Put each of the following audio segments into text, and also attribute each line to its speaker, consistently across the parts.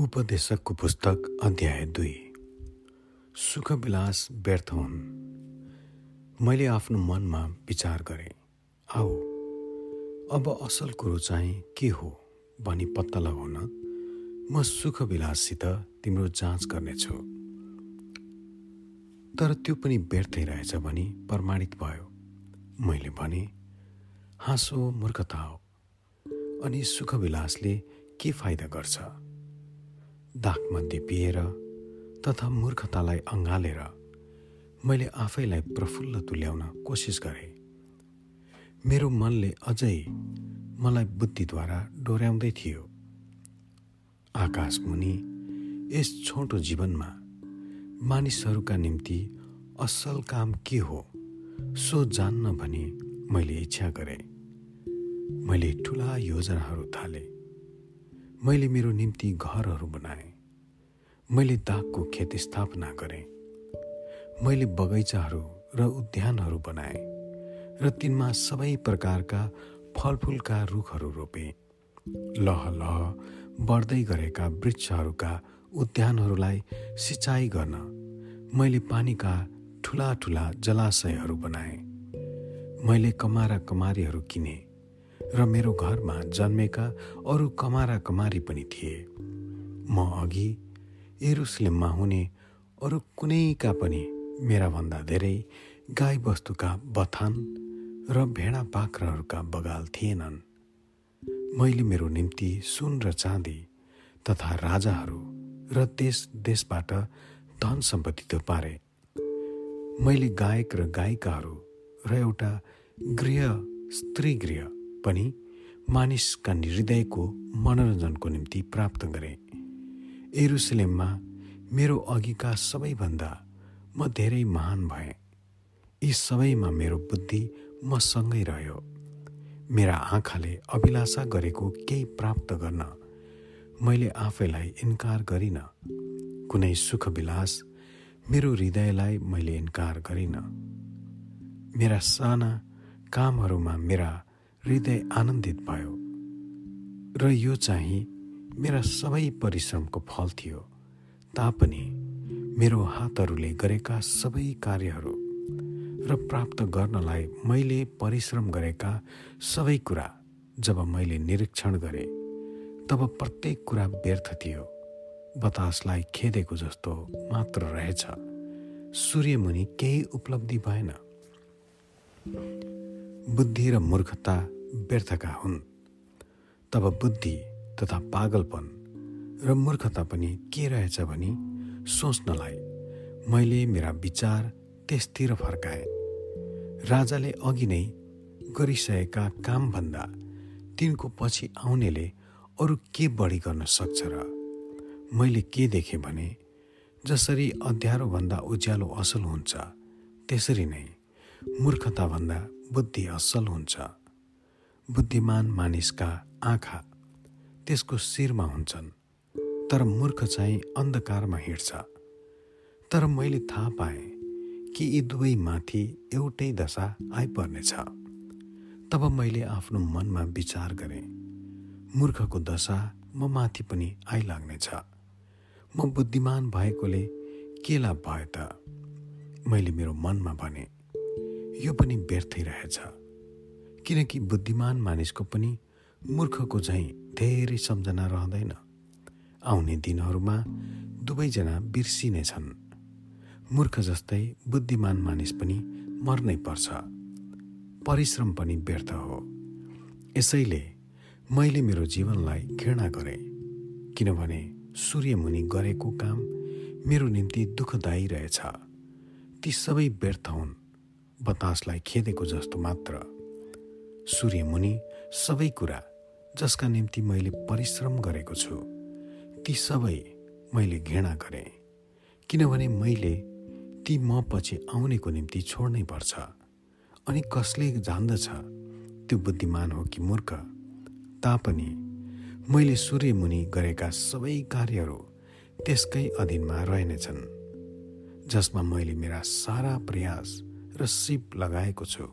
Speaker 1: उपदेशकको पुस्तक अध्याय दुई। सुखविलास व्यर्थ हुन्। मैले आफ्नो मनमा विचार गरेँ आऊ अब असल कुरो चाहिँ के हो भनी पत्ता लगाउन म सुखविलाससित तिम्रो जाँच गर्नेछु। तर त्यो पनि व्यर्थै रहेछ भनी प्रमाणित भयो। मैले भने हाँसो मूर्खता हो। अनि सुखविलासले के फाइदा गर्छ? दागमध्ये पिएर तथा मूर्खतालाई अँगालेर मैले आफैलाई प्रफुल्ल तुल्याउन कोसिस गरेँ। मेरो मनले अझै मलाई बुद्धिद्वारा डोर्याउँदै थियो। आकाश मुनि यस छोटो जीवनमा मानिसहरूका निम्ति असल काम के हो सो जान्न भनी मैले इच्छा गरेँ। मैले ठुला योजनाहरू थालेँ। मैले मेरो निम्ति घरहरू बनाएँ। मैले दागको खेत स्थापना गरेँ। मैले बगैँचाहरू र उद्यानहरू बनाएँ र तिनमा सबै प्रकारका फलफुलका रुखहरू रोपेँ। लह लह बढ्दै गरेका वृक्षहरूका उद्यानहरूलाई सिँचाइ गर्न मैले पानीका ठुला ठुला जलाशयहरू बनाएँ। मैले कमारा कमारीहरू किने। र मेरो घरमा जन्मेका अरू कमारा कमारी पनि थिए। म अघि एरुसलेममा हुने अरू कुनैका पनि मेराभन्दा धेरै गाईबस्तुका बथान र भेडा बाख्राहरूका बगाल थिएनन्। मैले मेरो निम्ति सुन र चाँदी तथा राजाहरू र देश देशबाट धन सम्पत्ति त पारे। मैले गायक र गायिकाहरू र एउटा गृह स्त्री गृह पनि मानिसका हृदयको मनोरञ्जनको निम्ति प्राप्त गरेँ। एरुसलेममा मेरो अघिका सबैभन्दा म धेरै महान भएँ। यी सबैमा मेरो बुद्धि मसँगै रह्यो। मेरा आँखाले अभिलाषा गरेको केही प्राप्त गर्न मैले आफैलाई इन्कार गरिनँ। कुनै सुखविलास मेरो हृदयलाई मैले इन्कार गरिनँ। मेरा साना कामहरूमा मेरा हृदय आनन्दित भयो। र यो चाहिँ मेरा सबै परिश्रमको फल थियो। तापनि मेरो हातहरूले गरेका सबै कार्यहरू र प्राप्त गर्नलाई मैले परिश्रम गरेका सबै कुरा जब मैले निरीक्षण गरेँ तब प्रत्येक कुरा व्यर्थ थियो। बतासलाई खेदेको जस्तो मात्र रहेछ। सूर्यमुनि केही उपलब्धि भएन। बुद्धि र मूर्खता व्यर्थका हुन्। तब बुद्धि तथा पागलपन र मूर्खता पनि के रहेछ भनी सोच्नलाई मैले मेरा विचार त्यसतिर फर्काएँ। राजाले अघि नै गरिसकेका कामभन्दा तिनको पछि आउनेले अरू के बढी गर्न सक्छ र मैले के देखेँ भने जसरी अँध्यारोभन्दा उज्यालो असल हुन्छ त्यसरी नै मूर्खताभन्दा बुद्धि असल हुन्छ। बुद्धिमान मानिसका आँखा त्यसको शिरमा हुन्छन् तर मूर्ख चाहिँ अन्धकारमा हिँड्छ। तर मैले थाहा पाएँ कि यी दुवै माथि एउटै दशा आइपर्नेछ। तब मैले आफ्नो मनमा विचार गरेँ मूर्खको दशा म माथि पनि आइलाग्नेछ। म बुद्धिमान भएकोले के लाभ भयो त? मैले मेरो मनमा भने यो पनि व्यर्थै रहेछ। किनकि बुद्धिमान मानिसको पनि मूर्खको झैँ धेरै सम्झना रहँदैन। आउने दिनहरूमा दुवैजना बिर्सिने छन्। मूर्ख जस्तै बुद्धिमान मानिस पनि मर्नै पर्छ। परिश्रम पनि व्यर्थ हो। यसैले मैले मेरो जीवनलाई घृणा गरेँ। किनभने सूर्यमुनि गरेको काम मेरो निम्ति दुःखदायी रहेछ। ती सबै व्यर्थ हुन्। बतासलाई खेदेको जस्तो मात्र। सूर्यमुनि सबै कुरा जसका निम्ति मैले परिश्रम गरेको छु ती सबै मैले घृणा गरेँ। किनभने मैले ती म पछि आउनेको निम्ति छोड्नै पर्छ। अनि कसले जान्दछ? त्यो बुद्धिमान हो कि मूर्ख? तापनि मैले सूर्यमुनि गरेका सबै कार्यहरू त्यसकै अधीनमा रहेनेछन् जसमा मैले मेरा सारा प्रयास र सिप लगाएको छु।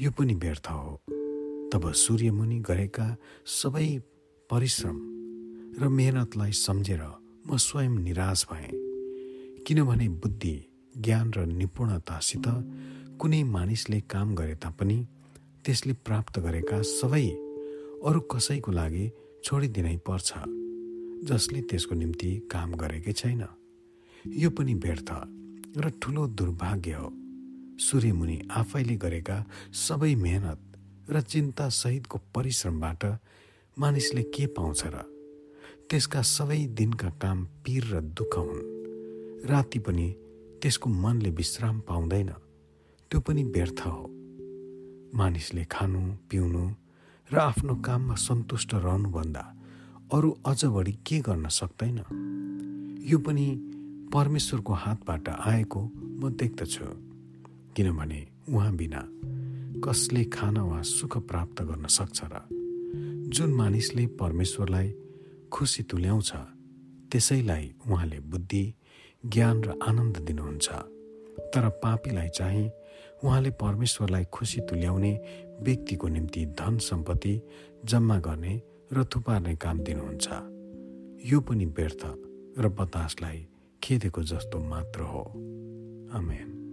Speaker 1: यो पनि व्यर्थ हो। तब सूर्यमुनि गरेका सबै परिश्रम र मेहनतलाई सम्झेर म स्वयं निराश भएँ। किनभने बुद्धि ज्ञान र निपुणतासित कुनै मानिसले काम गरे तापनि त्यसले प्राप्त गरेका सबै अरू कसैको लागि छोडिदिनै पर्छ जसले त्यसको निम्ति काम गरेकै छैन। यो पनि व्यर्थ र ठुलो दुर्भाग्य हो। सूर्यमुनि आफैले गरेका सबै मेहनत र चिन्तासहितको परिश्रमबाट मानिसले के पाउँछ र? त्यसका सबै दिनका काम पीर र दुःख हुन्। राति पनि त्यसको मनले विश्राम पाउँदैन। त्यो पनि व्यर्थ हो। मानिसले खानु पिउनु र आफ्नो काममा सन्तुष्ट रहनुभन्दा अरू अझ बढी के गर्न सक्दैन? यो पनि परमेश्वरको हातबाट आएको म देख्दछु। किनभने उहाँ बिना कसले खान वा सुख प्राप्त गर्न सक्छ र जुन मानिसले परमेश्वरलाई खुसी तुल्याउँछ त्यसैलाई उहाँले बुद्धि ज्ञान र आनन्द दिनुहुन्छ। तर पापीलाई चाहिँ उहाँले परमेश्वरलाई खुसी तुल्याउने व्यक्तिको निम्ति धन सम्पत्ति जम्मा गर्ने र थुपार्ने काम दिनुहुन्छ। यो पनि व्यर्थ र बतासलाई खेदेको जस्तो मात्र हो। आमेन।